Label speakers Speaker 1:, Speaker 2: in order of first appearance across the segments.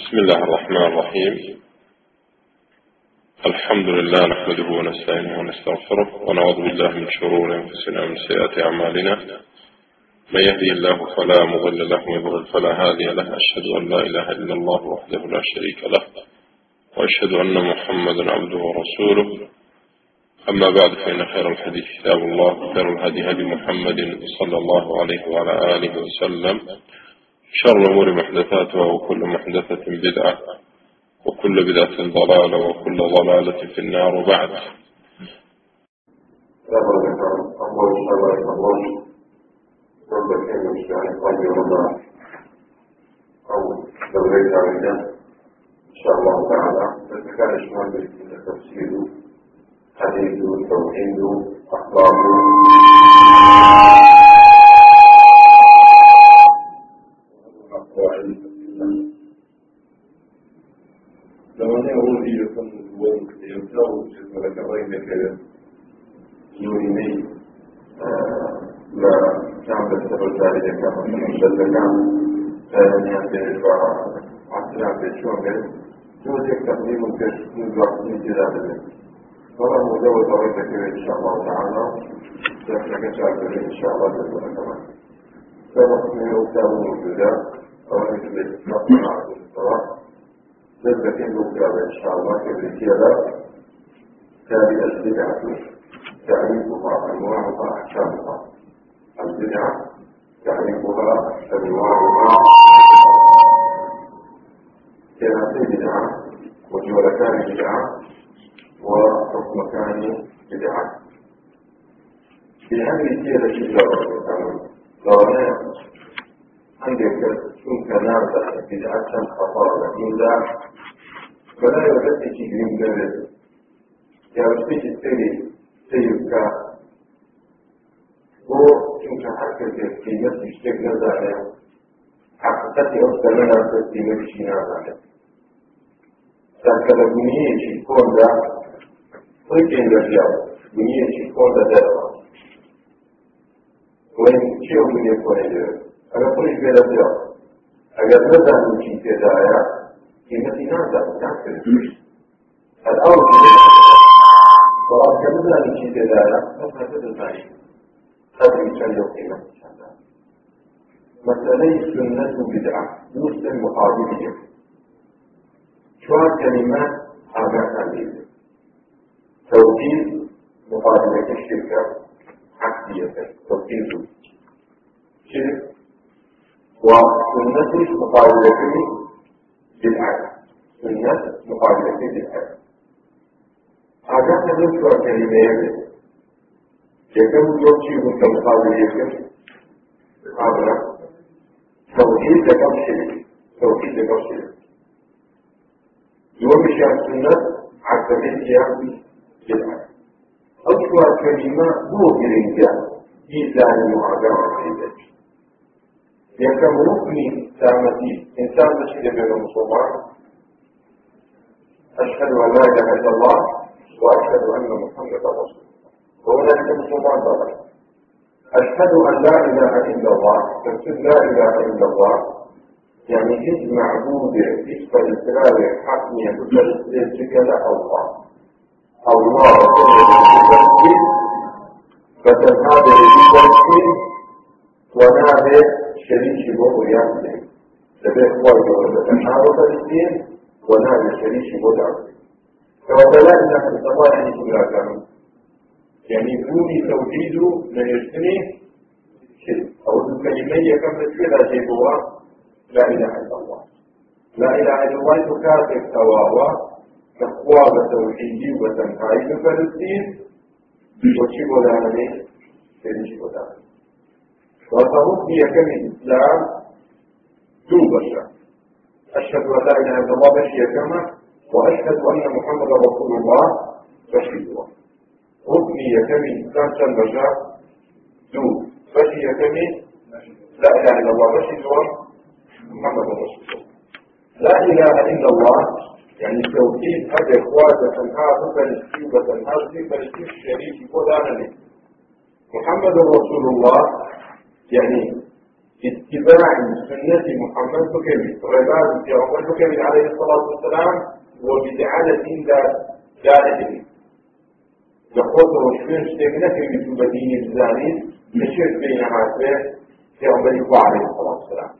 Speaker 1: بسم الله الرحمن الرحيم. الحمد لله نحمده ونستعينه ونستغفره ونعوذ بالله من شرور أنفسنا ومن سيئات أعمالنا. من يهدي الله فلا مضل له ويضلل فلا هادي له. أشهد أن لا إله إلا الله وحده لا شريك له وأشهد أن محمدا عبده ورسوله. أما بعد فإن خير الحديث كتاب الله وخير الهدي هدي محمد صلى الله عليه وعلى آله وسلم. شر الأمور محدثاتها وكل محدثة بدعة وكل بدعة ضلالة وكل ضلالة في النار وبعد.
Speaker 2: أخلاق لو أنا أولي يكون الوضع يمتعه الرأي كذا يوريني لا كان بالسبب ذلك كان من الشدة كان يعني عشرة بشوغل توجد تقديم الكشف من وقت جلالة فلا مجوز رأيك إن شاء الله تعالى. سيحنا كشاكر إن شاء الله جل وعلا فنحن أكتاب موجودة الصلاة مكتابة إن شاء الله كالرسالة تابع البدعة تعريفها أنواعها أحكامها. البدعة تعريفها أنواعها. كانت بدعة وجولتان بدعة وحكمتان بدعة. في هذه الرسالة التي لا عندك تنتنازع بدعة خطأ إلا فلا يوجد شيء من ذلك يرتج التالي سيبكى هو تنك حركة في نفس الشيء نزع حقيقة أفضل لنا في نفس الشيء نزع تنك لبنية شيء كون ذا ويكين لفيا بنية شيء كون ذا دلوا وين شيء من يكون ذلك أنا كل شيء لفيا أجل نزع من شيء كذا قيمتي نازع تعكس الأول خلاص كملنا لشيء كذا بس هكذا ثاني هذا يسمى قيمة مسألة السنة بدعة مسلم مقابلية شوار كلمات حاجات عديدة توكيد مقابلة الشركة عكسية توكيد شرك وسنة مقابلة بدعة سنة مقابلة بدعة حاجات نذكر كلمات يكم يوشي من مقابلة يكم مقابلة توحيد كم شيء توحيد كم شيء يوم شاء السنة عقبية بدعة أشوى كلمة مو برنجة ميزان معاجرة عندك يكم ركني سامتي إنسان تشهد بين المسلمان أشهد أن لا إله إلا الله وأشهد أن محمدا رسول الله. وهناك مسلمان طبعا أشهد أن لا إله إلا الله تقصد لا إله إلا الله. يعني جد معبود اسم الإسلام حقني بتسلسك الله. الله تسلسك فتنهاده بتسلسك ونادي شريك بوضو يعمل لبيت وايد تتحارب الاثنين ونادي شريك بوضو في الصباح كلها كانوا يعني بوني توحيد من يجتني شرك. أو الكلمية كم تسير شيء هو لا إله إلا الله. لا إله إلا الله تكاتب تواوا تقوى بتوحيدي وتنهاي بفلسطين وشي ولا عليه شريك ولا عليه وتربي كم الإسلام توبشا أشهد أن لا إله إلا الله بشي كما وأشهد أن محمد رسول الله بشي الله ربي كم الإسلام تنبشا دو. بشي كم لا إله إلا الله. بشي الله محمد رسول الله. لا إله إلا الله. يعني التوحيد هذا إخوات تنهار فلسطين وتنهار في فلسطين الشريف ولا محمد رسول الله. يعني اتباع سنة محمد بكبير رباط في عمر بكبير عليه الصلاة والسلام. وبدعالة دارته لخوته وشوين شتيقنا في مثل بدين الزاني نشرت بين عاتبه في عمر عليه الصلاة والسلام.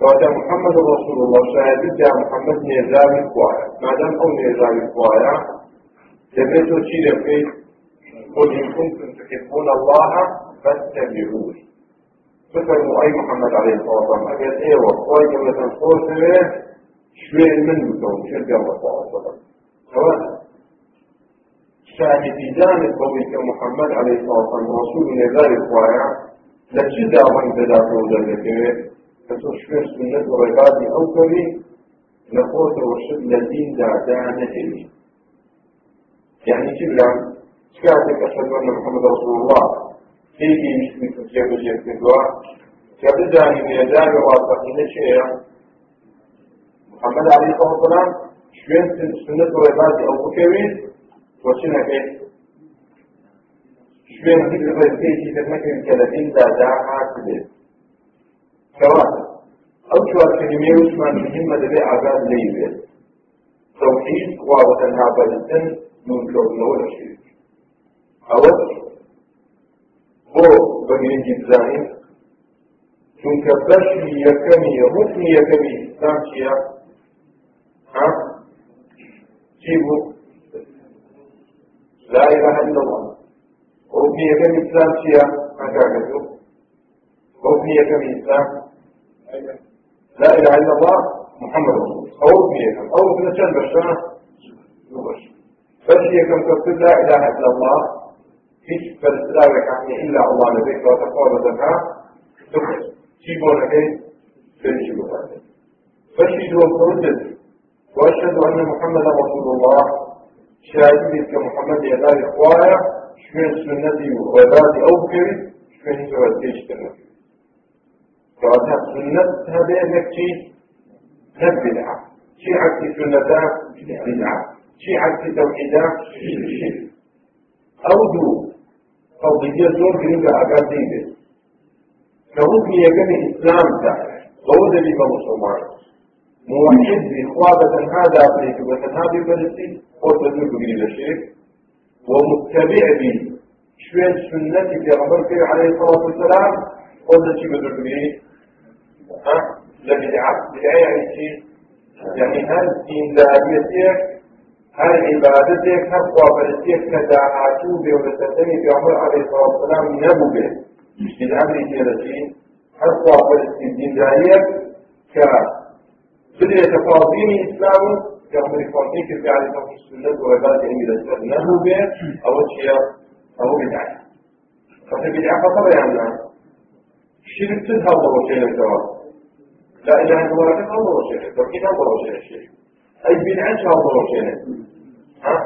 Speaker 2: فهذا محمد رسول الله شاهد جاء محمد نيزاوي كوايا ما دام أو نيزاوي كوايا تبيتو شيء في قل إن كنتم تحبون الله فاتبعوني فكروا أي محمد عليه الصلاة والسلام. أجل إيه وقوي كما تنصور سويه شوية من بكم شركة الله صلى الله عليه وسلم سواء شاهدان قوي كمحمد عليه الصلاة والسلام رسول ذلك وايا لشدة من ذلك وذلك فتشفر سنة رقادي أو كري نقوت وشد لدين دعدان إلي يعني كبلا سكاتك أشهد أن محمد رسول الله. مش مثل كيف جيت في الدعاء كبداني بيدان واثقين شيئا محمد عليه الصلاة والسلام شوين سنة رقادي أو كري وشنا كيف شوين ذكر رقادي تتمكن كلمين دعدان إلي كواكب أو شوار كلمة وشمان مهمة لبي عذاب ليبه توحيد وابتنها بلدن من كون ولا شيء أول هو بني جبزاني چونکە بەشی یەکەمی ڕکنی یەکەمی ئیسلام چییە ها بوو لا إله إلا الله. ڕکنی یەکەمی ئیسلام چییە مەکاکەتو ڕکنی یەکەمی ئیسلام لا إله إلا الله محمد رسول الله. أو بيها أو بنشان بشان يبش فشي كم تقول لا إله إلا الله. فيش فلسلاوي حقي إلا الله نبيك وتقوى بذكا تخش تيبو نبيك فيش بذكا فشي دو تردد وأشهد أن محمد رسول الله. شاهدين كمحمد يا إخوايا شوين سنتي وذاتي أو كري شوين سوى الديش تنفي. فهذا سنة هذا نكتي بدعة شيء عكس سنة بدعة شيء عكس توحيدة شرك أو دو قضية زور جنوب أكاديمية. كركن يجب الإسلام تحت وهو ذلك مسلمان موحد إخوابة هذا أبريك وتنهابي بلسي وتدرك بين الشرك ومتبع بي شوية سنة في غمر عليه الصلاة والسلام وذلك بدرك بين ها؟ لبدعة بدعة يعني شيء. يعني هل دين ذهبيتك هل عبادتك هل قابلتك كدعاتو بولتتني في عمر عليه الصلاة والسلام نبو به بدعة شيء هل قابلت الدين ذهبيتك ك بدأ تفاضين إسلام كأمر فاطمة في عليه الصلاة والسلام وعبادة أمير الإسلام نبو به أو شيء أو بدعة. فبدعة خطر يعني شرك تذهب وشيء الجواب لا إله إلا الله لكن الله وشيء توحيد الله وشيء الشيء أي بدعة الله وشيء ها؟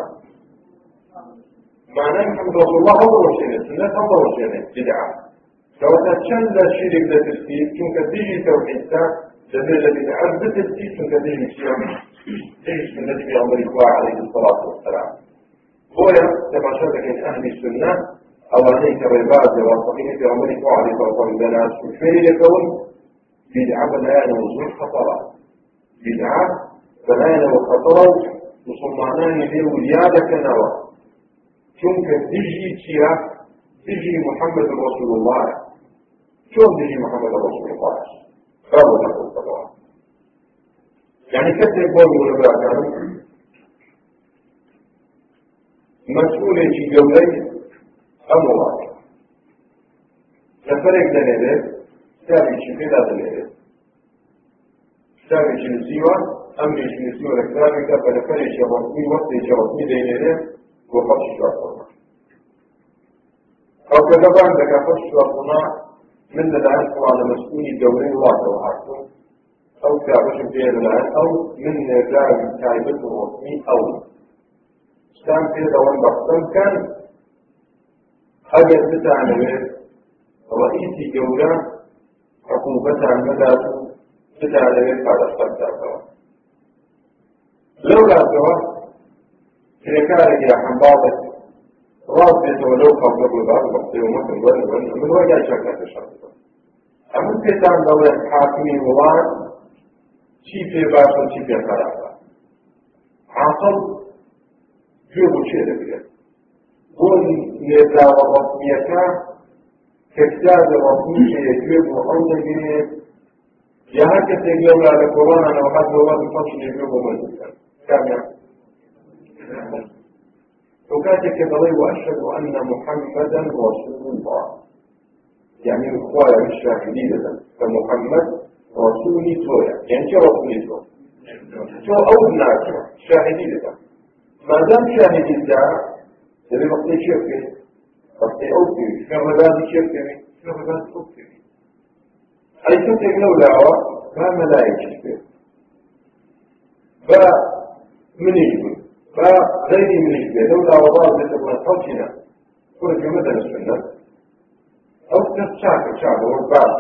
Speaker 2: معنى محمد رسول الله الله وشيء سنة الله وشيء بدعة. لو تشل شرك لتسكيت كنك تيجي توحيدك بدعة بتسكيت كنك تيجي شيء تيجي سنة في أمر الله عليه الصلاة والسلام. هو كما من أهل السنة أو والصحيح في أمر الله عليه الصلاة والسلام. وفيه يكون بدعة بنايا وزور خطرة بدعة بنايا وخطرة وصمعنان ليه وليادة كنوى شنك تجي تيا تجي محمد رسول الله. شلون تجي محمد رسول الله؟ قالوا نقول طبعا يعني كثير قولوا ولا كانوا مسؤولة في جولي أموال لفرق لنا كتابي شكل هذا الإيه كتابي شنسيوة أمري شنسيوة لكتابي كتاب لفري شبطني وقت شبطني دين إيه وقفش شبطنا أو كتاب عندك قفش شبطنا من الآن على مسؤول الدولين واحد وحاكم أو كتابش في الآن أو من سام في دوام بحثم كان أجل بتاعنا رئيسي جولة عقوبتها مدى بدا لغير بعد الصدى لولا سوى شركارك يا حنباطك راضية ولو قبل الباب بقي ومثل ولي من وجه شركة الشرطة ئەمن پێتان دەڵێن حاکمی وڵات چی پێ باش و چی پێ خراپە عاقل گوێ بۆ چێ دەبێت بۆ نێداوە ڕەسمیەکە کە کتابە ڕەسمی گوێ بۆ ئەو دەگرێت یا هەر کەسێک لەولا لە کۆڕۆنانەوە هەر لەوە خەڵکی لێگوێ بۆ مەزیکە کامیان وكاتك بضي وأشهد أن محمدا رسول الله. يعني الخوايا مش شاهدين فمحمد رسولي تويا يعني شو رسولي تويا تو أو الناس شاهدين ما دام شاهدين ده اللي بقي شركة بقي أوكي في رمضان شركة في رمضان أوكي أي تنتج لولا ما ملائكة فمن يقول فغيري من الجبال لولا وضع من حوشنا كل مثل السنة. أو تشاك شعب والبعض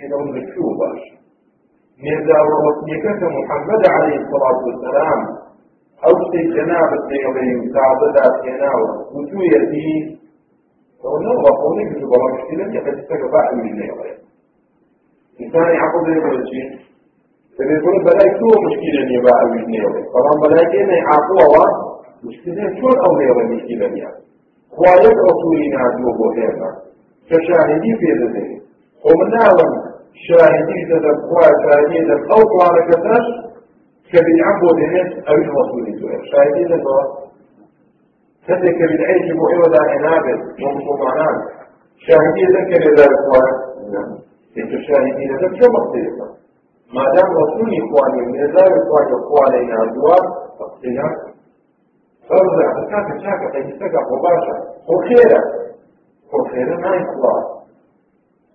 Speaker 2: إذا هم ذكروا باش نرجع ووصيك محمد عليه الصلاة والسلام أو شيء جنابة ليومين تعبدات يناو وشو يأتي فهنا وقولي بجو بلا مشكلة يحدث تكفاء من اليومين إنسان يعقل لي فبيقول بلاي شو مشكلة اللي بقى ويجنيه طبعا بلاي كنا يعطوها مشكلة شو الأولى والمشكلة دي خوايك رسولنا عدو بوهيما كشاهدي في ذلك ومن أعلم شاهدي تدب خوايا شاهدي تدب أو طوال كتاش كبدعا بوهيمات أو الرسول سؤال شاهدي كذا كبدعي جبو إيوة عنابت ومسلمان شاهدي ذلك خوايا إنت شاهدي تدب شو مختلفة ما دام رسول إخواني من نزار إخواني إخواني نادوار فقطنا فرضع بكاك شاكا تجسكا مباشر هو خيرا هو خيرا ما إخوان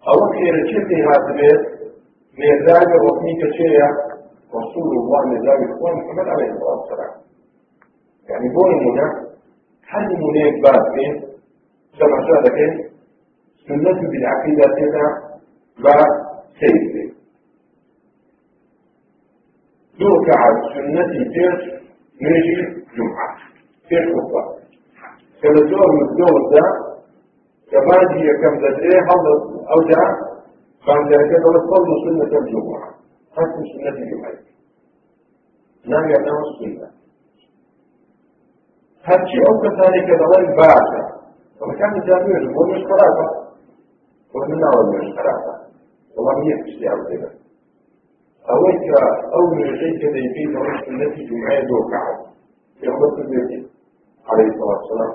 Speaker 2: أو خيرا شكي هذا بيت نزار رسمي كشيء رسول الله نزار إخوان محمد عليه الصلاة والسلام يعني بون منا حد منيك بعد فين كما شاهدك سنة بالعقيدة تنا بعد يركع سنة فيش نجي جمعة فيش خطبة كما من الدور ده كمان هي كم ذاتيه حضر أو ده كان ذلك تصلوا سنة الجمعة. حتى سنة الجمعة. نعم يبنى السنة هاتشي أو كذلك دولي باشا ومكان الجامعة هو مش خرافة ومن أول مش خرافة والله يكفي على ذلك أويك أول شيء كده يفيد رأس التي جمعية وكعب في أمر النبي عليه الصلاة والسلام.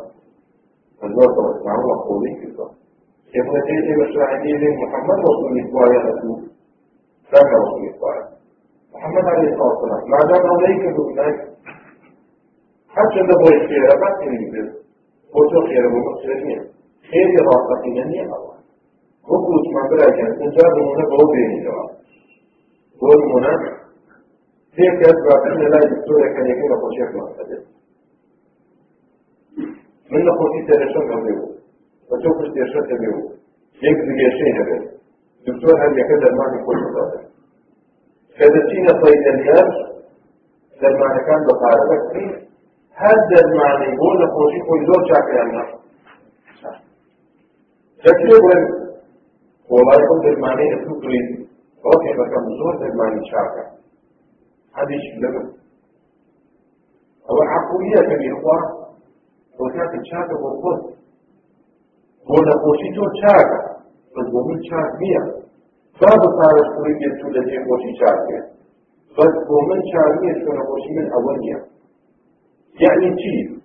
Speaker 2: الوقت والسلام قولي كده كيف نتيجة مشاهدين محمد رسول الله رسول ذاك رسول الله محمد عليه الصلاة والسلام. ما دام عليك بأنك حتى نبغى الخير؟ ما تنزل وتو خير؟ ومسلمين خير؟ راسخين يعني الله. وقلت ما براك نجاب من نبغى بيني جواب والمنافق هيك يتبع بأن لا الدكتور كان يكون خوشيك مقصد من خوشي تلاشون قبله وشوف استياشات به يكذب يشين به دكتور هل يكذب المعنى كل مصادر كذا سينا صيدليات المعنى كان بقاربك فيه هذا المعنى يقول خوشي كل زور شاكر النار تكلم والله يقول المعنى يسوق لي وفي مكان زور ما نشاكا هذه شلمة أو عقولية كبيرة وكانت تشاكا بالقد ولا قوشيتو تشاكا بس ومن شاك بيا باب صار شوي بيتو لدي قوشي شاكا بس ومن شاك بيا شو قوشي من أولية يعني تي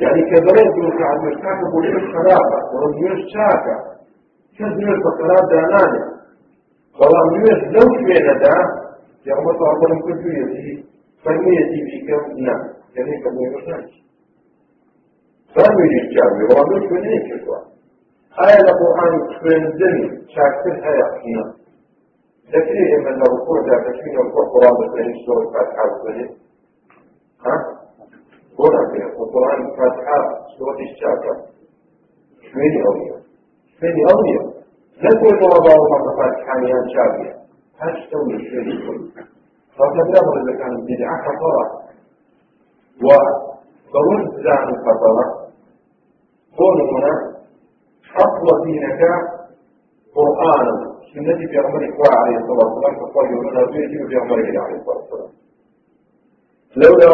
Speaker 2: يعني كذلك يقول عن مشاكا قوشي الخرافة ورميوش شاكا كذلك بقرار دانانة. والله نوێژ لەو شوێنەدا یاڵمە تاڵم کردوێتی فەرموویەتی بیکەم نا یعنی کە بۆ ناچ فەرموویش جاوی وڵام لەو شوێنەیە کردووە ئایا لە قورآن خوێندن چاکتر هەیە نا دەکرێت ئێمە لە ڕکۆدا کەچینە بۆ قورآن بخوێنی سۆر فاتحا بخوێنێت ها؟ بۆ ناکرێت قورآن فاتحا سۆرتیش چاکە شوێنی ئەویە شوێنی ئەویە موضوع مرتفعات حاليا شابية هاش تولي الشيء كله فتبلغ إذا كان بدعة خطرة. وضرورة زعم الخطرة كون هنا أصل دينك قرآن. سنة في عمر إخوة عليه الصلاة والسلام فقال يقولون بيتي في عمر عليه الصلاة والسلام. لولا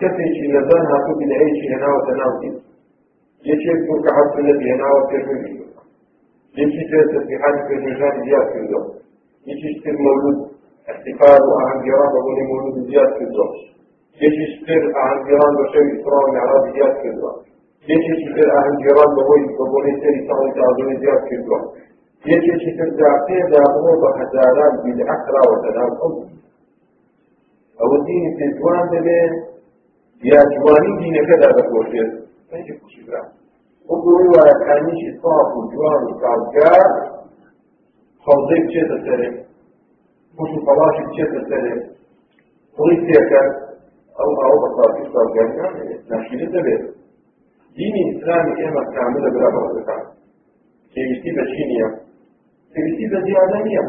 Speaker 2: كفي لزان هاتو بالعيش هنا وتناوتي يشير فرقعة التي هنا وتناوتي يشي تسبيحات في المجال زياد في الزوج يشي اشتر مولود احتفال وأهم جرام وغني مولود زياد في الزوج يشي اشتر أهم جرام وشوي إسراء ومعراض زياد في الزوج يشي اشتر أهم جرام وغني وغني سري صالح تعظيم زياد في الزوج يشي اشتر دعتي دعمو بحزاران بالأخرى وتناوتي أو الدين في الجوان دبين يا جواني دينك دا بكوشيت ما وەکوی وەرەکانیشی ساف و جوان و کارگار حوزەی بچێتە سەرێ پشت و پەڵاشی بچێتە سەرێ پڵی تێکرد ئەو ئاو بە سافی کارگەریان ناشینە دەبێت دینی ئیسلامی ئێمە کاملە برا بەڵەکان پێویستی بە چی نییە پێویستی بە زیادە نییە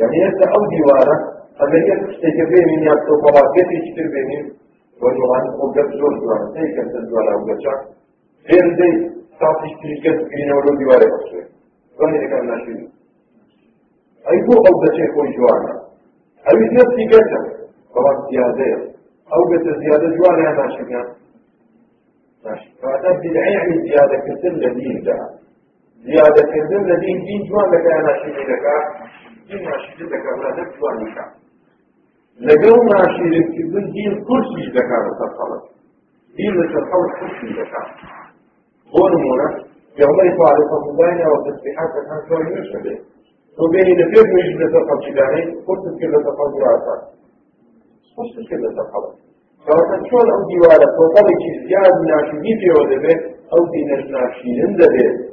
Speaker 2: یعنی هێستا ئەو دیوارە ئەگەر یەک شتێکە بێنین یا تۆ بەڵاکێتی چتر بێنین بۆ جوڵانی خۆ گەپ زۆر جوانە تێکەتە جوانە و گەچە olur divare başlıyor. Böyle de kan naşiri. Ay bu avdaçe koy juana. Ay bir nefs dikkat Falan ziyade ya. Avdaçe ziyade juana ya naşiri ya. Naşiri. فهذا يعني زيادة كثير لدين ده. زيادة كثير لدين دين جوان لك يا ناشiri لك. دين ناشiri لك أولا جوان لك. لقوا ناشiri كثير دين شيء لك على تفصلت. دين لك الحول كل شيء لك. هرمونة يعمل على فضلين والتسبيحات كان شوي يشبه وبين نفير مش لتقل شداني قلت كده تقل جراسة قلت كده تقل فكان شو أو ديوارة فوقلك زياد ناشي في ودبه أو دي ناشي نندبه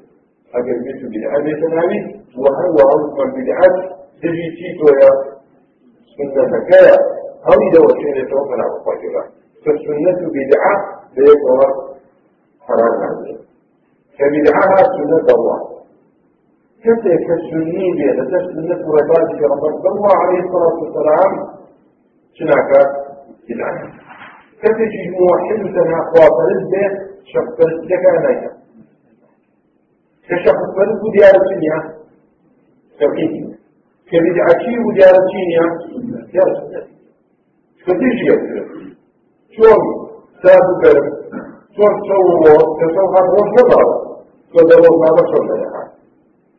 Speaker 2: أجل بيتو بدعة بيتناوي وهو أو من بدعة تجي تيتويا سنة كايا أو إذا وشينا توقنا بفاجرة فالسنة بدعة بيكوها حرام. عليه فبدعها سنة الله كيف كالسني بيدة سنة رباط في رمضان الله عليه الصلاة والسلام شناك بدعة كيف يجي موحد سنة خواطر البيت شخص لك أنا كشخص فرد ديار الدنيا توحيد كبدعتي وديار الدنيا ديار الدنيا فتيجي شلون سابقا شلون تصور تصور روش نظر فدروا ما بشر لها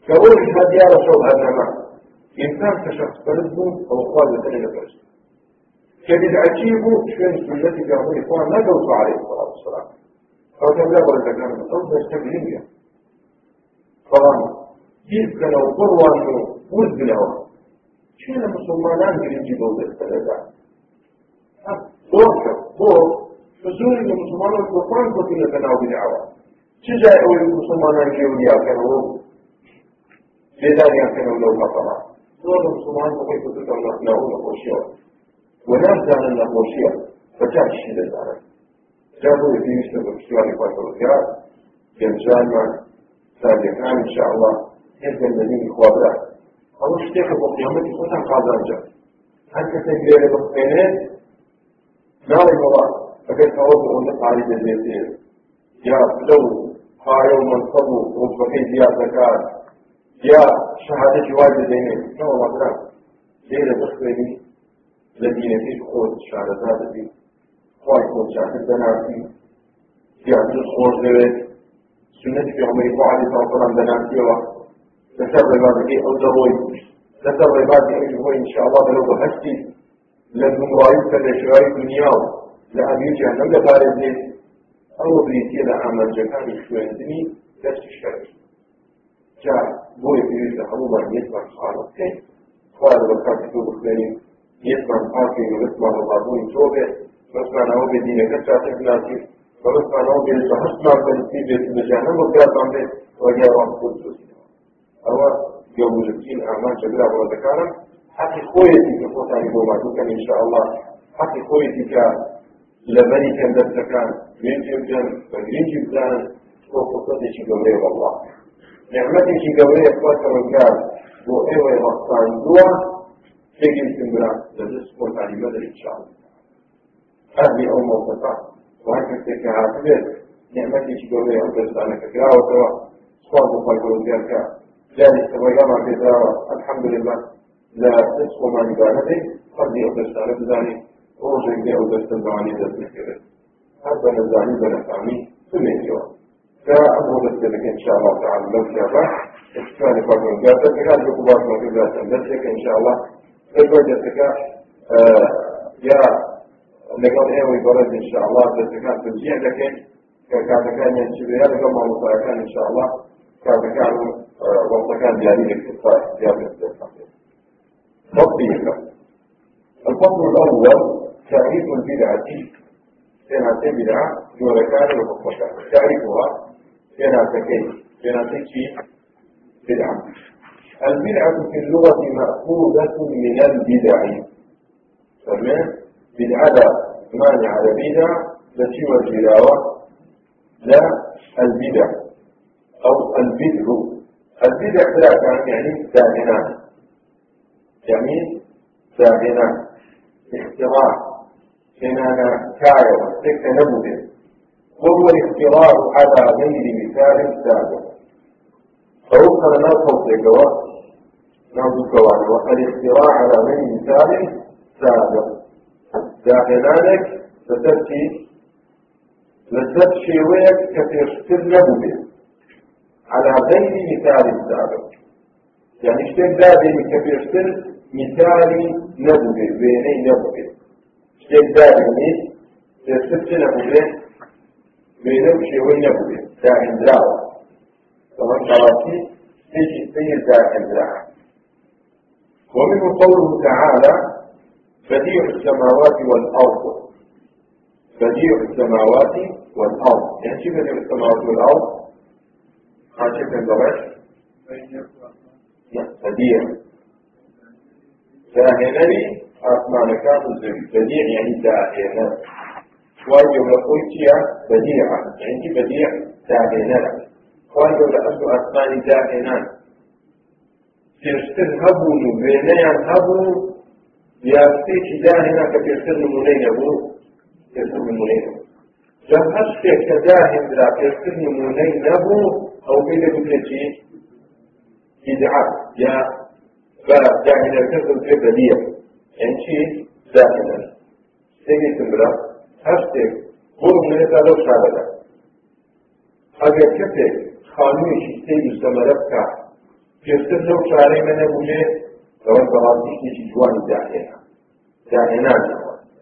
Speaker 2: كروش هدي على شو هذا ما إنسان كشخص فرده أو قال لدينا فرس كبد عجيبه شين سنتي أمور إخوان لا دوسوا عليه الصلاة والسلام. أو كان لا بل تكلم أو تستقلين طبعا جيب لو قروة إنه ود له شين المسلمان يجي دولة الثلاثة دور دور فزول المسلمان القرآن كتير تناول العوام چیزای ئەوەی مسلمانان گێورياکەنەوە لێداریانکەنەوە لەو مەقەما زۆر مسلمان بەخۆی کوتەوە نەخناو نەخۆشیەوە و نازانن نەخۆشیە بەچاشی دەزانن جا بۆ پێویستە بە پشتیوانی خواتەوەگار گەنجانمان سادەکان انشاءالله هێزن لەنینی خوابرا ئەوە شتێکە بۆ قیامەتی خۆتان قازانجە هەر کەسێک لێرە بخوێنێت ناڵی وڵا ئەگەر ئەوە بۆ ئەوە قالی دەبێتێت یا لەو قایە و منصب و ڕوتبەکەی زیاد دەکات یا شهادەتی وای دەدەینێت نەوە مەدرا لێرە بخوێنی لە دینەکەی خۆت شارەزا دەبی خی خۆت شاکر دەناسی زیاتر خۆش دەوێت سنەتی پێغمبەری خوا عەلەیهی سەلام دەناسیەوە لەسەر ڕێبازەکەی ئەو دەڕۆی لەسەر ڕێبازی ئەوی خۆی ئینشاءالله بەلەو بەهەشتی لە گومڕایی کە لە شێوای دنیا و لە ئەبی جەهەنەم دەپارێزێت ئەو بریتە لە ئامانجەکانی خوێندنی دەستی شەرک جا بۆی پێویستە هەمومان یەکمان خاڵ بکەین خوارد بە کاتی تۆ بخوێنین یەکمان پاکەین و بەسمان ڕڵابووین تۆ بێت بەسمانەوە بێ دینەکە چاتێک ناسیت بە بەسمانەوە بێت بە هەستمان بەنسی بێت بەجانە بەگاتان بێت وەگیاوان خۆت دۆسینەوە ئەوە گەورترین ئامان جەگرا بۆدەکانم حقی خۆیەتی کە خۆتانی بۆ مادووکەن ئینشاءالله حقی خۆیەتی کە لبني كان دستكان من جبجان فجين جبجان وقصتي شي قولي والله نعمتي شي قولي اخوات من كان بو أيوه مقصان دوا تجي استمرار لجس قلت علي بدر ان شاء الله هذه أو موقفات وهكذا تكهاتبت نعمتي شي قولي أو دستانك كراوة سوا صواب وقال قولي ذلك ويما في الحمد لله لا تسقو ما نبانته قد يؤدس على بزاني روجه يؤدس الزواني ذات الكبير هذا الزاني بنا فامي سنة يوم فأبو ذلك إن شاء الله تعالى لو شاء الله فرق من قابل تكاد بكبار ما في ذات إن شاء الله فالوجه آه يا لەگەڵ ئێوەی بەڕێز انشاءله دەستەکان تجیع دەکەین کە کاتەکان چیا لەگەڵ مامۆسایەکان انشاءله کاتەکان و وەڵتەکان دیاری دەکرد تطبيقا الفصل الأول تعريف البدعة. فيها بدعة وركان ومطلقة تعريفها فيها تكيف فيها تكيف بدعة. البدعة في اللغة مأخوذة من البدع. تمام بالعدى مانع على بدع التي والجلاوة لا البدع. أو البدع. البدع ثلاثة يعني داهنان يعني داهنان اختراع. كنانا كاية تكنبه وهو الاختراع على غير مثال سابق. فوصل نصف الجواب. نصف الجواب الاختراع على غير مثال سابق. لەسەر چی لەسەر شێوەیەک کە پێشتر نەبوو على غير مثال سابق. يعني شتێک دابێنی کە پێشتر مثالی نەبوو بێ وێنەی نەبوو بێ شتێک دابێنی پێشتر چ نەبوو بێ وێنە و شێوەی نەبوو بێ داهێنراوە كما شرطي تيجي سيد داهێنراوە ومنه قوله تعالى بديع السماوات والأرض. بديع السماوات والأرض. يعني شو بديع السماوات والأرض؟ شفت الزواج؟ بديع. داهنري أسمان كان الزوج بديع يعني داهنر واجب يا بديعة. يعني بديع داهنر واجب لأسو أسمان داهنان تشتر هبو نبينيان هبو. یاستێکی داهێنا کە پێشتر نمونەی نەبوو پێشتر نمونەی نەبوو لەم هەر شتێک کە داهێنرا پێشتر نمونەی نەبوو ئەو پێی دەبێتی بدعة یا بە داهێنەکە پێ بەلیە یعنی چی داهێنەر شتێکی تمرا هەر شتێک بۆ نمونەیەتا لەو شارەدا ئەگەر کەسێک خانوویشی سێی سەمەرە بکە پێشتر لەو شارەی منە بووێ ئەوە بەڵاتیشتێکی جوانی داهێنا داهێنان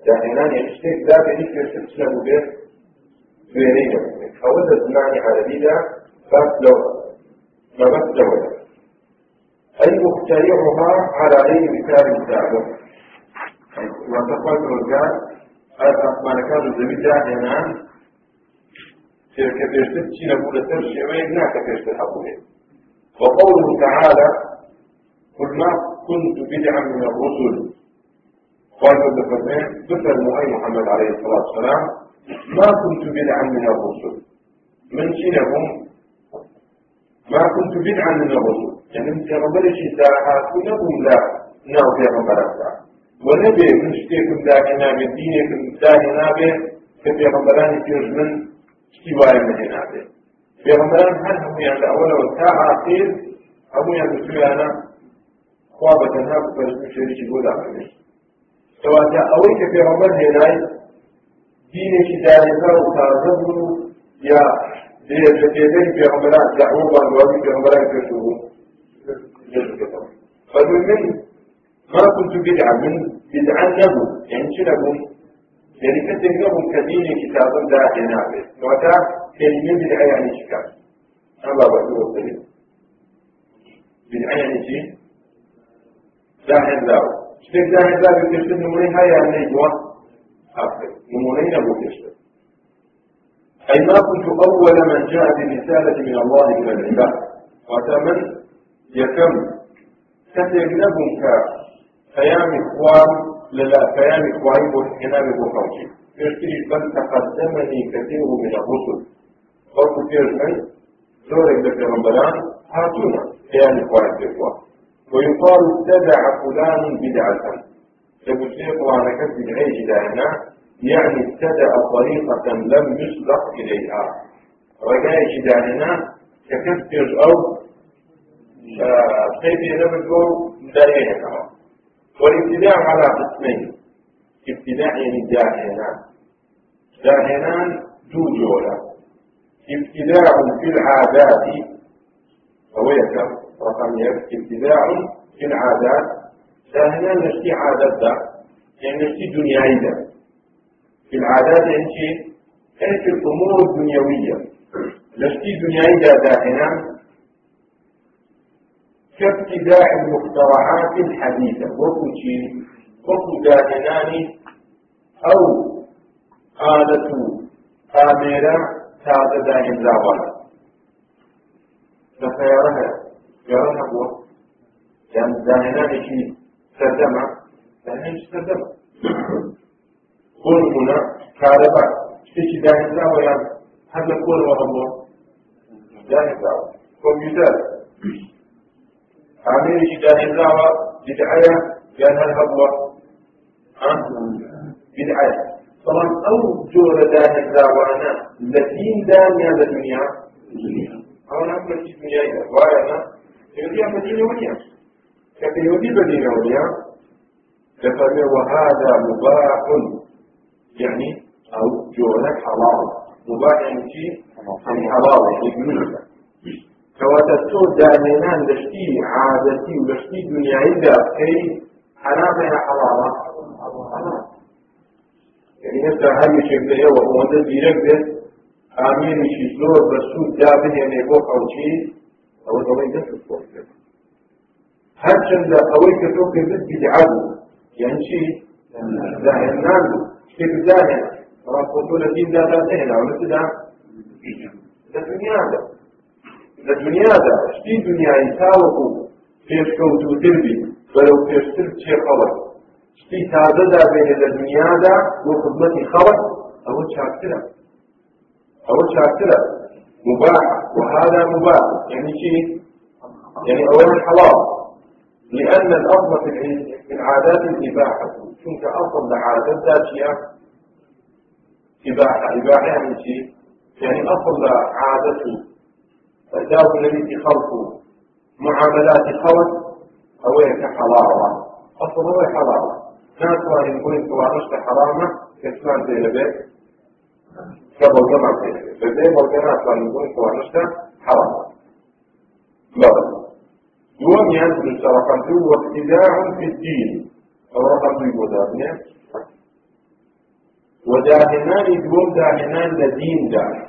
Speaker 2: داهێنان شتێک دابێنی پێشتر چ نەبوو بێت دوێنەی نەبوو بێت ئەوە لە زمانی عەرەبیدا باس لەوە مەبەست لەوەیە أي مخترعها على غير مثال سابق وتقول الرجال ما كان الزميل داهنا تلك بيرتب شيء نقول ترشي وين ناك بيرتب حقوله وقوله تعالى قل ما كنت بدعا من الرسل. قال فتان ذكر المؤي محمد عليه الصلاة والسلام ما كنت بدعا من الرسل. من شنهم ما كنت بدعا من الرسل. يعني ربنا شيء ساعات ونبهم لا نعم في ربنا ونبێ من شتێکم داکە نابێت دینێکم داکە نابێت کە پێغەمبەرانی پێش من شتی وایە نهێ نابێت پێغەمبەران هەر هەمویان لە ئەوەلەوە تا ئاخیر هەمویان بچویانە خوا بە تەنها بپەرستن شێریکی بۆ داخلێت کەواتە ئەوەی کە پێغەمبەر هێنای دینێکی دارێکا و تازە بوو یا لێتەتێدەی پێغەمبەران دەعوە بانوازی پێغەمبەران پێشوو بوو. فەرمووی من ما كنت بدعا من بدعا نبو يعني شو نبو يعني كنت نبو كديني كتابا دا هنابه وتا كلمة بدعا يعني شكا أما بقول بدعا يعني شيء داهن داو. شتێک داهن داوی پێشتر نمونەی هەیە نەیدووە نمونەی نەبوو پێشتر أي ما كنت أول من جاء برسالة من الله إلى العباد. وتمن يكم. كتب لهم كيام إخوان للا كيام إخواني والحنام بخوتي يشتري بل تقدمني كثير من الرسل قلت في من زورك لك رمضان هاتونا كيام إخواني بإخوان ويقال اتبع فلان بدعة. فبشيخ وأنا كتب العيش دائما يعني ابتدأ طريقة لم يسبق إليها رجاء دائما ككثر أو كيف نبدو كمان والابتداع على قسمين. ابتداع يعني جاهنان جاهنان دو جولة ابتداع في العادات هو يكم رقم ابتداع في العادات. جاهنان نشتي عادات ده يعني نشتي دنياي ده في العادات يعني يعني في الأمور الدنيوية. نشتي ده داهنان كابتداء المخترعات الحديثة. وكل شيء وكل داهنان أو آلة كاميرا تازة داهن زاوانا فسيرها يرها هو. كان داهنان شيء سردمة داهنان سردمة كل هنا كهرباء شيء داهن زاوانا هذا كل وهو داهن زاوانا كمبيوتر. عامل جدا نزاوة بدعية لأنها الهبوة بدعية طبعا أو جورة دا نزاوانا لدين دانيا لدنيا أو نعم لدين دنيا إذا وأنا يودي مدينة وليا. كفي يودي مدينة وليا؟ كفي وهذا مباح. يعني أو جورة حلال. مباح يعني شيء؟ حلال. يعني کەواتە تۆ دانێنان لەشتی عادەتی و لەشتی دنیاییدا بکەی حرامە یا حەڵاڵە یعنی هەستا هەر یەکێک لە ئێوە ئەوەندە زیرەک بێت ئامێنیشی زۆر بە سوود دابنێنێ بۆ خەڵکی ئەوە دەڵی دەست بۆ کرد هەرچەندە ئەوەی کە تۆ کردت بیدعا بوو یعنی چی داهێنان بوو شتێک داهێن ڕاستە تۆ لە دیندا داهێنا و لەتدا لە دنیادا لە دنیادا شتی دنیای تاوەکو پێشکەوتوتر بی بەرەو پێشتر چێقەوە شتی تازەدا بێنێ لە دنیادا بۆ خدمەتی خەڵک ئەوە چاکترە. ئەوە چاکترە. مباح. وهذا مباح. يعني شيء يعني أولا حلال لأن الأصل في العادات الإباحة. شنك أصل لعادات ذاتية إباحة. إباحة يعني شيء يعني أصل لعادته فجاءوا الذي خلقه معاملات خلق أويك حلاوة أصلا هو حلاوة ناس يقول توارشت حرامة كسمان زي لبيت. قبل جمع زي لبيت. بلغنات وان يقول توارشت حرامة. لا يوم ينزل رقم دو وابتداع في الدين. أو رقم دو ودابنه وداهنان دوم داهنان لدين داهن.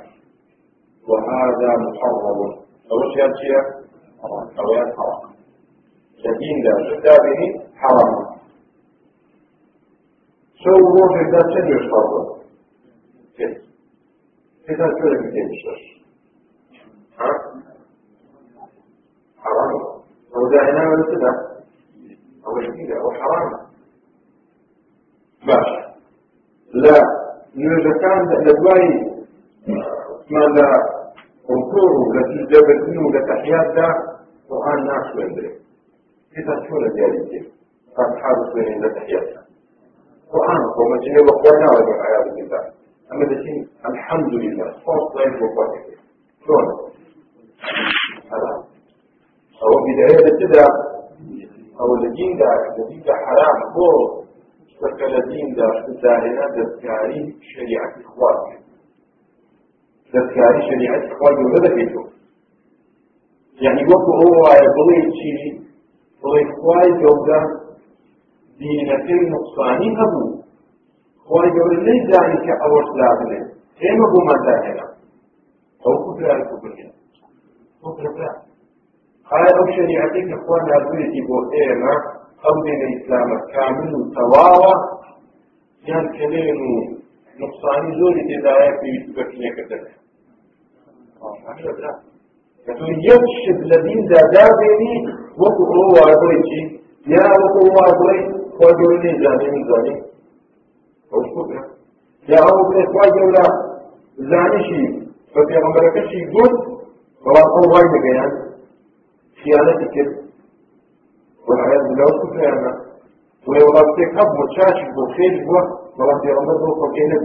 Speaker 2: وهذا محرم. أول شيء؟ شيء أو حرام. لكن لا. شدة به؟ حرام. سو روح ده شنو يشرب كيف؟ كيف كيف يشرب ها؟ حرام. هو ده هنا ولا كده أو كده هو حرام. ماشي لا. إذا كان لدواي ما لا. ركوع لتجابتين ولتحيات ده قرآن ناس وندري كتا شو لجالي قد حارس بين لتحيات قرآن وما جيني وقوانا ولا حياة بالله أما دشين الحمد لله صوت طيب وقوانا شلون؟ هذا. أو بداية تبدأ أو الدين ده الدين ده حرام هو. فكر الدين ده الدارنا دستكاري شريعة إخوانك دەستکاری شریعەت خوا گەورە دەکەیتەوە یعنی وەکو ئەو وایە بڵێ چی بڵێ خوای گەورە دینەکەی نقصانی هەبوو خوای گەورە نەیزانی کە ئەوەش لا بنێ ئێمە بۆمان داهێنا ئەو کوفران کوفرێن کوفرە ئایا ئەو شریعەتی کە خوا نازوێتی بۆ ئێمە ئەو دینە ئیسلامە کامل و تەواوە یان کلێن و نقصانی زۆری تێدایە پێویست بە کنیەکردنە کە تۆ یەک شت لە دیندا دابێنی وەکو ئەو واربڵی چی؟ یا وەکو واربڵی خوا گەورەی زانێنی زانێ. ئەو شکرە یا ئەو بڵێ خوا گەورە زانیشی بە پێغەمبەرەکەشی گوت بەڵام ئەو وای دەگەیان. خیانەتی کرد. والعياذ بالله وكفى يعني وهي وغطيك أبو تشاشي بو خير بو ولا في عمرك وكينه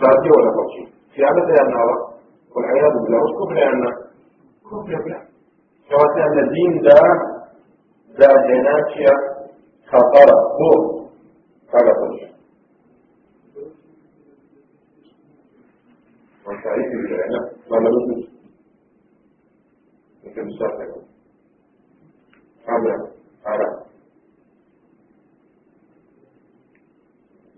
Speaker 2: ساتي ولا فرشي خيانتك يعني والعياذ بالله. وش كفر يعني كفر بالله کەواتە لە دیندا داهێناچیە خەتەرە بۆ کاگەتەش وشعيك بالعلم ولا بد انت مستقبل هذا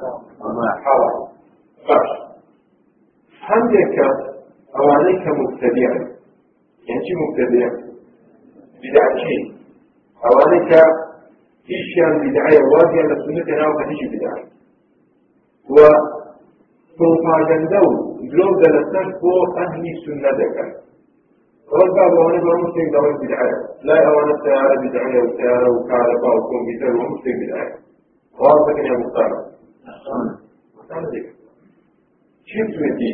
Speaker 2: ذا حرام باش هندك ئەوانەی کە مبتدیعن یان چی مبتدیع بدع چی ئەوانەی کە هیچیان بدعەیە وازیان لە سنەتە ناو کە هیچی بدعە و پروپاگەندە و درۆ دەلەسەر بۆ ئەهلی سنە دەکەن وأنا ما مسلم دواء بدعاء لا وأنا سيارة بدعاء وسيارة وكهرباء وكمبيوتر ومسلم بدعاء واضح يا ذلك كيف تودي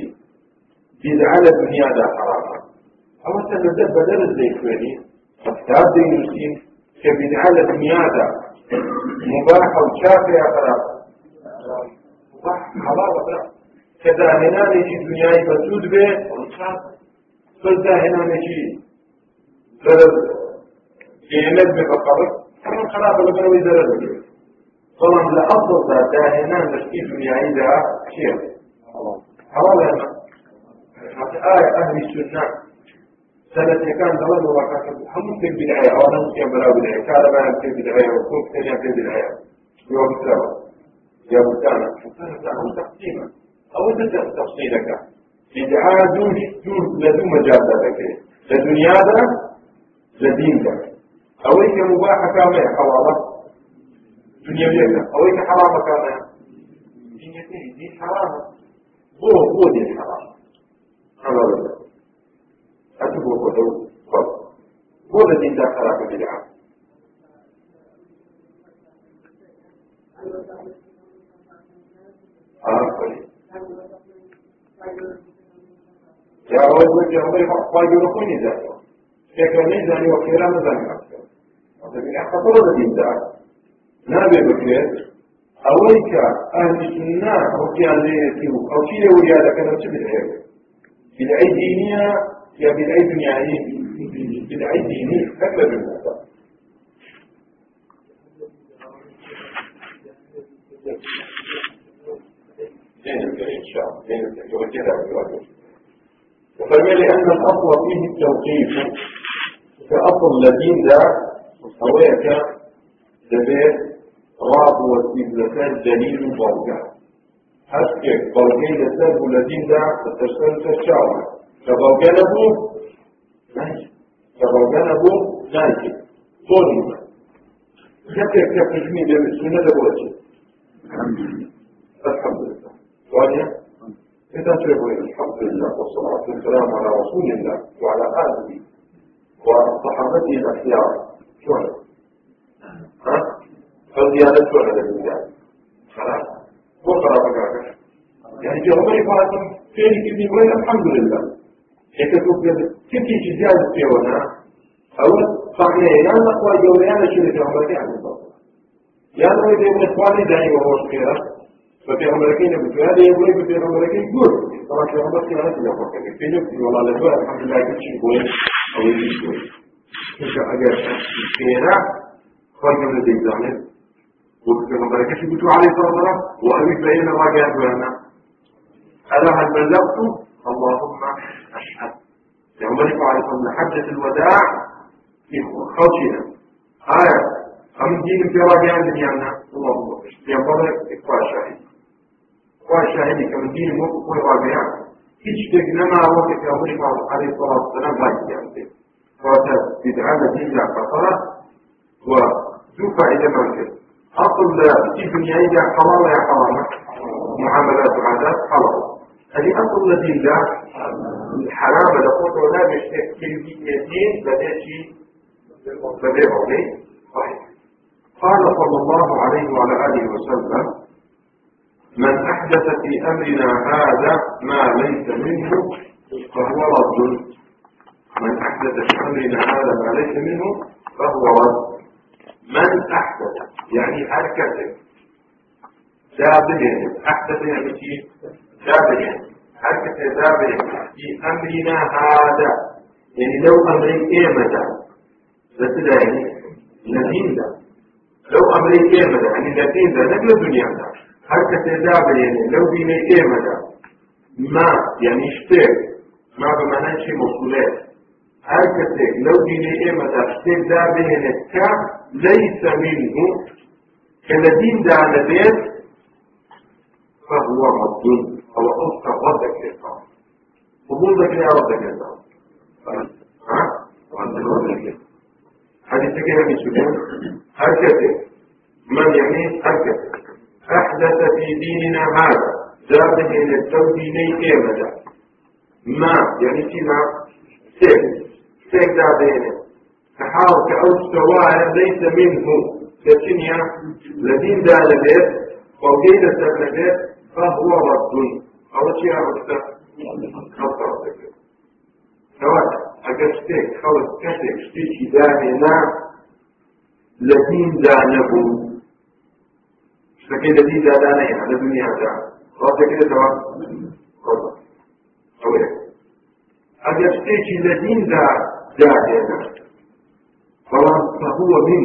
Speaker 2: بدعة دنيا دا حرامة أما سنبدأ بدل الزيتوني أفتاد دي نسين كبدعة دنيا دا مباحة وشافية خلاص مباح حلال خلاص كذا هنا نجي دنياي بسود به. فذا هنا نجي زرد. جهنم بفقر كمان خلاص لبنا ويزرد به طبعا لأفضل ذا هنا نشكي دنياي دا كيف حلال هنا آية أهل السنة. سنة كان دولة وراكاك هم في البداية أو مسلم بلا بداية كان ما في البداية وكون في في البداية يوم سوا يا بستانا بستانا تقسيما. أو أنت تفصيلك. بدعاء دون دون لدون مجال ذلك لدنيا ذا لدين ذا أويك مباح كامل حوالا دنيا بيك أويك حرام كامل دنيا دين حرام هو هو دين حرام حلال أتبه قدو قد هو الذي دخل بدعة يا رب يا رب قايل كوني ذاته كيف نزاني وكيرا نزاني أكثر وتبين خطر الدين ذا بكريت أوليك أهل السنة وكيان ليتيو أو شيء وليادك نفسه بالعيب بدعي؟ دينية يا بدعي دنياية بدعي دينية أكبر من هذا إن شاء الله وفما لأن الأصل فيه التوقيف كأصل الذين ذا هواك دبيت راب واستدلال دليل هەستێک بەڵگەی لەسەر بوو لە دیندا دەتەسەر سەرچاوە کە بەڵگە نەبوو کە بەڵگە نەبوو نایکێت تۆنی کەسێک کە پژمی لێ سونە دەبۆچێ الحمد لله وانيا إذا تقول الحمد لله والصلاة والسلام على رسول الله وعلى آله وصحابته الأخيار. شلون؟ ها؟ فالزيادة شلون هذا الميزان؟ خلاص. وقرا بقى يعني عمر فاتم فين كذي وين الحمد لله. هيك تقول كذي زيادة في ونا أو صحيح يا نقوى جوريانا شو في عمرك؟ يعني يا دي من إخواني داني وهو خيرا ففي عمركين بتوى هذا يقول في عمركين قول طبعا في عمرك أنا في عمرك في نفسي والله لا الحمد لله كل شيء كويس. أو شيء كويس مش أجر خيرا خرج من الدين وبركاته بتوع عليه الصلاة والسلام وأبيت بين الرجاء بأنا ألا هل بلغت؟ اللهم أشهد. يوم ملك عليه الصلاة والسلام حجة الوداع في خشية آية. أم دين في رجاء دنيانا اللهم يا فضل إقوى شاهد إقوى شاهد كم دين موقف رجاء هيش تجنما وقت يوم ملك عليه الصلاة والسلام لا يجب فأتى بدعامة دين لا كفرة وذو فائدة مركز. أصل في دنيا حلال يا حرام. معاملات وعادات حلال هذه أصل الذين لا؟ الحرام لقوت ولا بشتك كلمتين بدأتي تبعه صحيح. قال صلى الله عليه وعلى آله وسلم من أحدث في أمرنا هذا ما ليس منه فهو رد. من أحدث في أمرنا هذا ما ليس منه فهو رد. من أحدث؟ يعني حركة ذابل أحدث يعني شيء؟ ذابل حركة ذابل في أمرنا هذا. يعني لو أمري مدى بس يعني نزين ده لو أمريكا مدى يعني لاتين ده نقل الدنيا ده حركة دابل يعني لو بيميكا مدى ما يعني اشتاق ما بمعنى شيء موصولات. حركة لو بيميكا مدى اشتاق دابل يعني كا ليس منه كالذين بيت فهو رد أو أذكر ردك للقوم قبولك يا يا قوم. ها؟ وعندك ردك حديث كده من سجون حركته من يعني حركته أحدث في ديننا هذا. ذات إلى التوديني كيمة ما؟ يعني كما سيك سيك ذاتين فحاول كأو سواء ليس منه كتنيا لدين دال بيت وكيد سبب فهو رد أو شيء عرفت خطر سواء أجل شتيك خلص كتك شتيك دامنا لدين دانبو شتكي لدين دانا يعني لدنيا دانا خلاص كده سواء خلاص أولا أجل شتيك لدين دانا فهو من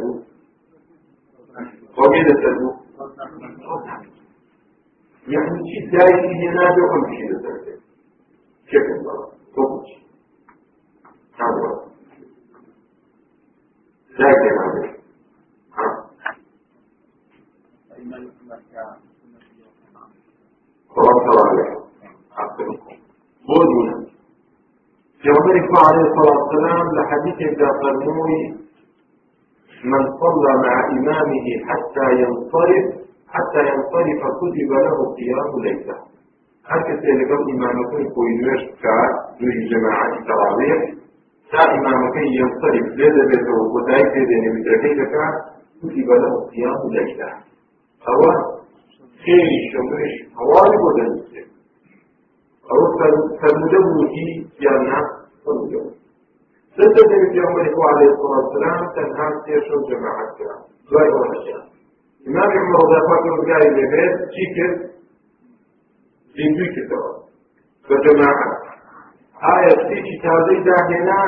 Speaker 2: بوو خۆگەی لەسەر بوو يعني شيء ينادى وامشي لسر كيف الله فوقش هذا لكن هذا خلاص عليه قولنا في عمر عليه الصلاة والسلام لحديث قرنوي من صلى مع إمامه حتى ينصرف حتى ينصرف كتب له قيام ليلة. هكذا لقد إمامكم كوينوش دوي جماعة تراويح تا إمامكم ينصرف لذا بيته تدين بدركي كار كتب له قيام ليلة. هو خير شمرش حوالي بدن أو كالمدبوتي يانا فمدبو ستة في عمر عليه الصلاة والسلام تنهى تيشو جماعة كار دواي ونشان إمام عمر عنه قال لبيت شكر لنجوي كتاب فجماعة. آية ستيكي تازي داهنا.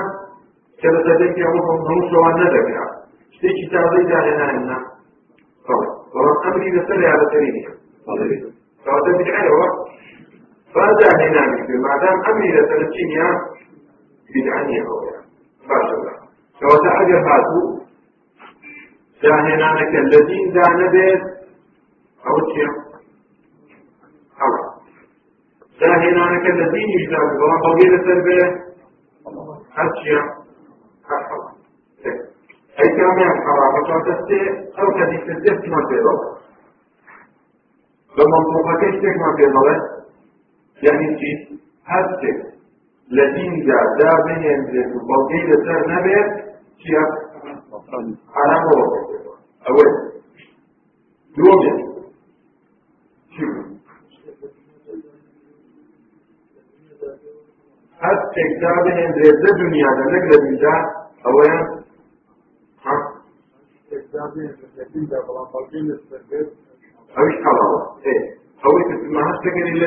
Speaker 2: كذا تدك يعمرهم نوش وأنا ذكرا ستيكي تازي داهنا إنا. خلاص ورد أمري نسلي على ترينيا فهذا بدعي وقت فهذا هنا ما دام أمري لسلتينيا بدعني هو باشا فهذا أجر هاتو داهێنانەکە لە دیندا نەبێت ئەو چیە ئەوە داهێنانەکە لە دینیشدا بەڵام بەڵگەی لەسەر بێ هەر چیە هەر ئەی کامیان حەرامە چۆتەستێ ئەو حەدیثە دەستمان پێڕۆ بە منطوقەکەی شتێکمان پێ بڵێ یعنی چی هەر شتێک لە دیندا دابێنێنرێت و بەڵگەی لەسەر نەبێت چیە حرام. وڵ أول دومين حتى كتابه عند رد الدنيا ده نقل من ده أولا ها؟ أوش حلال إيه. أول ما هستكن إلا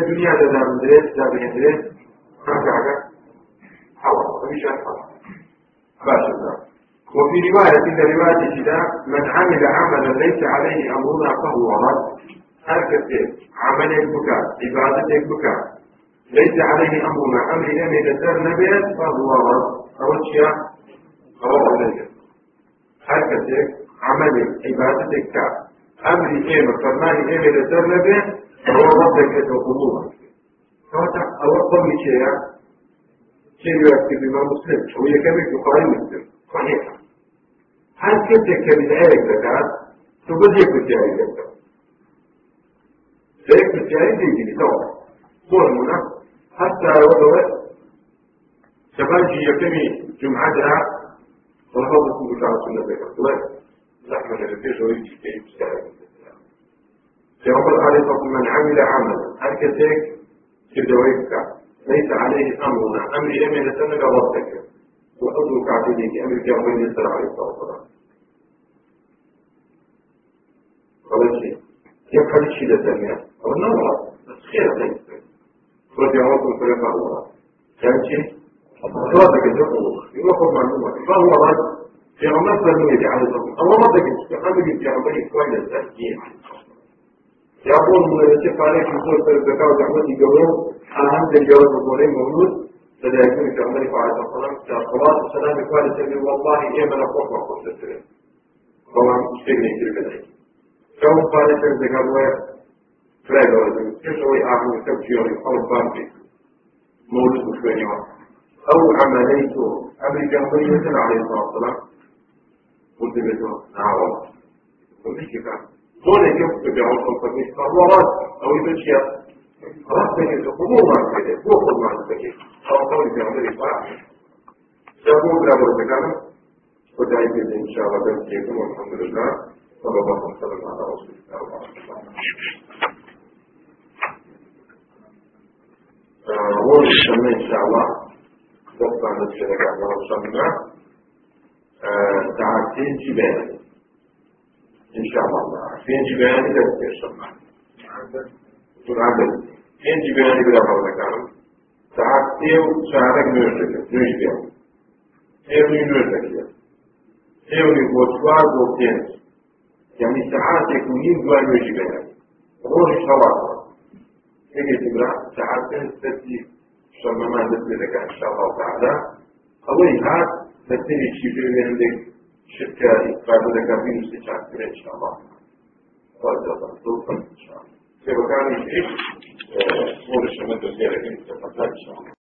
Speaker 2: حلال باشا وفي رواية إن رواية كده من عمل عملا ليس عليه أمرنا فهو رد. حركة عمل البكاء عبادة البكاء ليس عليه أمرنا أمر لم يتسر نبيا فهو رد. أو أشياء رواه النبي حركة عمل عبادة الكعب أمر إيمة فرمان إيمة يتسر نبيا فهو رد كده قبولا فهذا أول شيء شيء يكتب إمام مسلم وهي كم يقرأ مسلم صحيح هل كنت كبداية زكاة تبدي كتيري زكاة ذلك كتيري دي دي طبعا هو المنى حتى وضوء سبانجي يكمي درا ونحط كل شعب سنة ذكر الله نحن نرفيه ويجي كيف سعر يقول عليه الصلاة من عمل عملا هكذا كدويك ليس عليه أمرنا أمر يمين سنة ربك وأدرك عبدك أمر يومين يسر عليه الصلاة والسلام شيء كيف هذا الشيء لتنمية قال نورا بس خير ليس رجع ربك فرقه الله كان شيء صلاتك الجمهور يوقف معلومة فهو رد في عمر فرمية على الصلاة الله ما تجد في عمر كويس التسكين يقول من الشيخ عليه في الزكاة وتحمد الجواب أهم الجواب الظليم موجود. فلا يكون في عمر عليه الصلاة والسلام السلام قال سيدي والله إيه من أقوى ما قلت السلام طبعا اشتغل كل ذلك كون قال سيدي الزكاة فلا كيف هو يعمل تبجيري أو موجود في اليوم أو عمليت أمر جمهورية عليه الصلاة والسلام. قلت له نعم قلت كيف؟ هنا كيف تبيعون الخمسة فهو رد أو يمشي رد تجد خموما كده فوق مع التكيف أو قول في عمر الفاعل سيقول لا مرتكانا ودعي بإذن إن شاء الله بنتيكم والحمد لله صلى الله عليه وسلم على رسول الله هو إن شاء الله تطلع نفسك على وصلنا ساعتين جبال إن شاء الله ساعتين جبال إذا تسمع تقول عدد ساعتين جبال بلا قول كلام ساعتين ساعتك نرجع نرجع تيوني نرجع تيوني بوتوار بوتين يعني ساعات يكونين دوار نرجع روح صلاة تيجي تقرأ ساعتين تسليم صمما نثبت إن شاء الله تعالى أولي هاد širka i tako da ga se ste čak reći Allah. To je zato, to je praktično. Evo, kada eh, je, to sjere, pa.